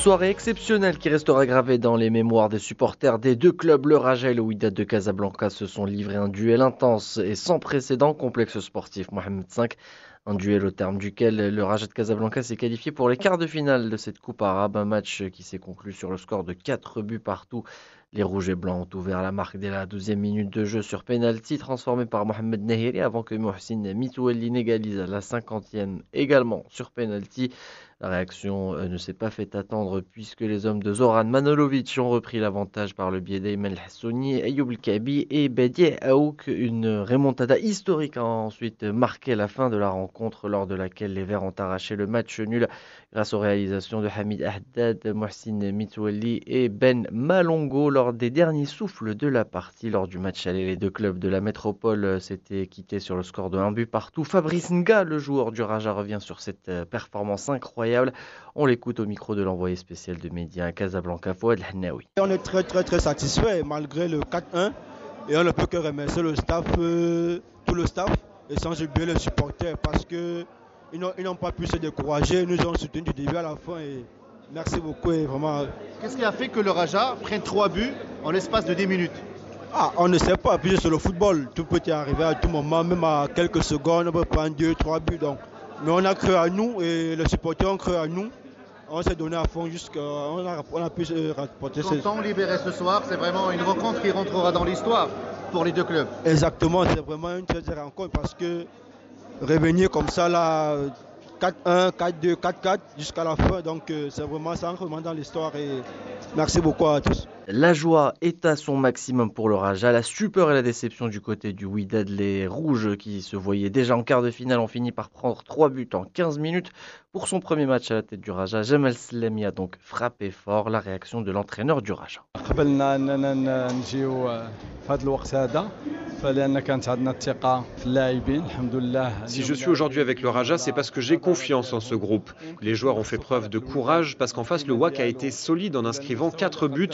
soirée exceptionnelle qui restera gravée dans les mémoires des supporters des deux clubs. Le Raja et le Wydad de Casablanca se sont livrés un duel intense et sans précédent complexe sportif. Mohamed V, un duel au terme duquel le Raja de Casablanca s'est qualifié pour les quarts de finale de cette Coupe arabe. Un match qui s'est conclu sur le score de 4 buts partout. Les Rouges et Blancs ont ouvert la marque dès la 12e minute de jeu sur penalty transformé par Mohamed Nahiri avant que Mohsin Mitoueli n'égalise à la 50e également sur penalty. La réaction euh, ne s'est pas fait attendre puisque les hommes de Zoran Manolovic ont repris l'avantage par le biais d'Ayman Hassouni, Ayoub Kabi et Bedi Aouk. Une remontada historique a ensuite marqué la fin de la rencontre lors de laquelle les Verts ont arraché le match nul grâce aux réalisations de Hamid Ahdad, Mohsin Mitoueli et Ben Malongo lors des derniers souffles de la partie. Lors du match aller, les deux clubs de la métropole s'étaient quittés sur le score de 1 but partout. Fabrice Nga, le joueur du Raja, revient sur cette euh, performance incroyable on l'écoute au micro de l'envoyé spécial de médias à Casablanca, Fouad Hannaoui. On est très très très satisfait malgré le 4-1 et on ne peut que remercier le staff, euh, tout le staff et sans oublier les supporters parce qu'ils n'ont pas pu se décourager, ils nous ont soutenus du début à la fin et merci beaucoup vraiment. Qu'est-ce qui a fait que le Raja prenne 3 buts en l'espace de 10 minutes? Ah, on ne sait pas, puis c'est le football, tout peut y arriver à tout moment, même à quelques secondes, on peut prendre 2-3 buts. Donc mais on a cru à nous et les supporters ont cru à nous. On s'est donné à fond jusqu'à. On a, on a pu rapporter ce. temps libéré ce soir, c'est vraiment une rencontre qui rentrera dans l'histoire pour les deux clubs. Exactement, c'est vraiment une très très rencontre parce que revenir comme ça là, 4-1, 4-2, 4-4 jusqu'à la fin, donc euh, c'est vraiment ça vraiment dans l'histoire et merci beaucoup à tous. La joie est à son maximum pour le Raja. La stupeur et la déception du côté du Wydad. Les Rouges, qui se voyaient déjà en quart de finale, ont fini par prendre 3 buts en 15 minutes. Pour son premier match à la tête du Raja, Jamal Slemi a donc frappé fort la réaction de l'entraîneur du Raja. Si je suis aujourd'hui avec le Raja, c'est parce que j'ai confiance en ce groupe. Les joueurs ont fait preuve de courage parce qu'en face, le WAC a été solide en inscrivant 4 buts.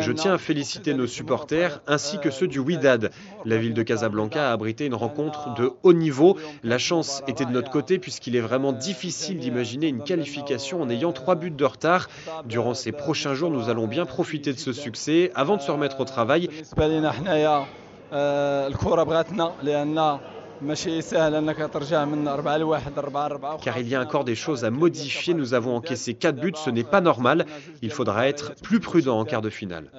Je tiens à féliciter nos supporters ainsi que ceux du Widad. La ville de Casablanca a abrité une rencontre de haut niveau. La chance était de notre côté puisqu'il est vraiment difficile d'imaginer une qualification en ayant trois buts de retard. Durant ces prochains jours, nous allons bien profiter de ce succès avant de se remettre au travail. Car il y a encore des choses à modifier. Nous avons encaissé 4 buts, ce n'est pas normal. Il faudra être plus prudent en quart de finale.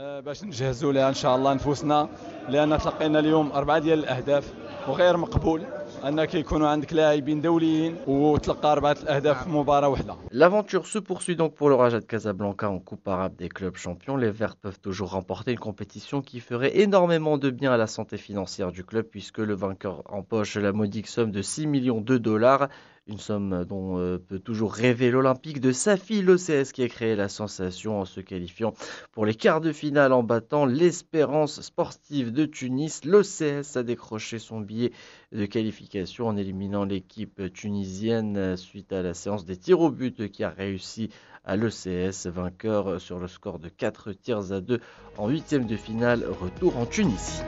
L'aventure se poursuit donc pour le Raja de Casablanca en Coupe arabe des clubs champions. Les Verts peuvent toujours remporter une compétition qui ferait énormément de bien à la santé financière du club puisque le vainqueur empoche la modique somme de 6 millions de dollars une somme dont euh, peut toujours rêver l'Olympique de Safi, l'OCS qui a créé la sensation en se qualifiant pour les quarts de finale en battant l'Espérance sportive de Tunis. L'OCS a décroché son billet de qualification en éliminant l'équipe tunisienne suite à la séance des tirs au but qui a réussi à l'OCS, vainqueur sur le score de 4 tirs à 2 en huitième de finale, retour en Tunisie.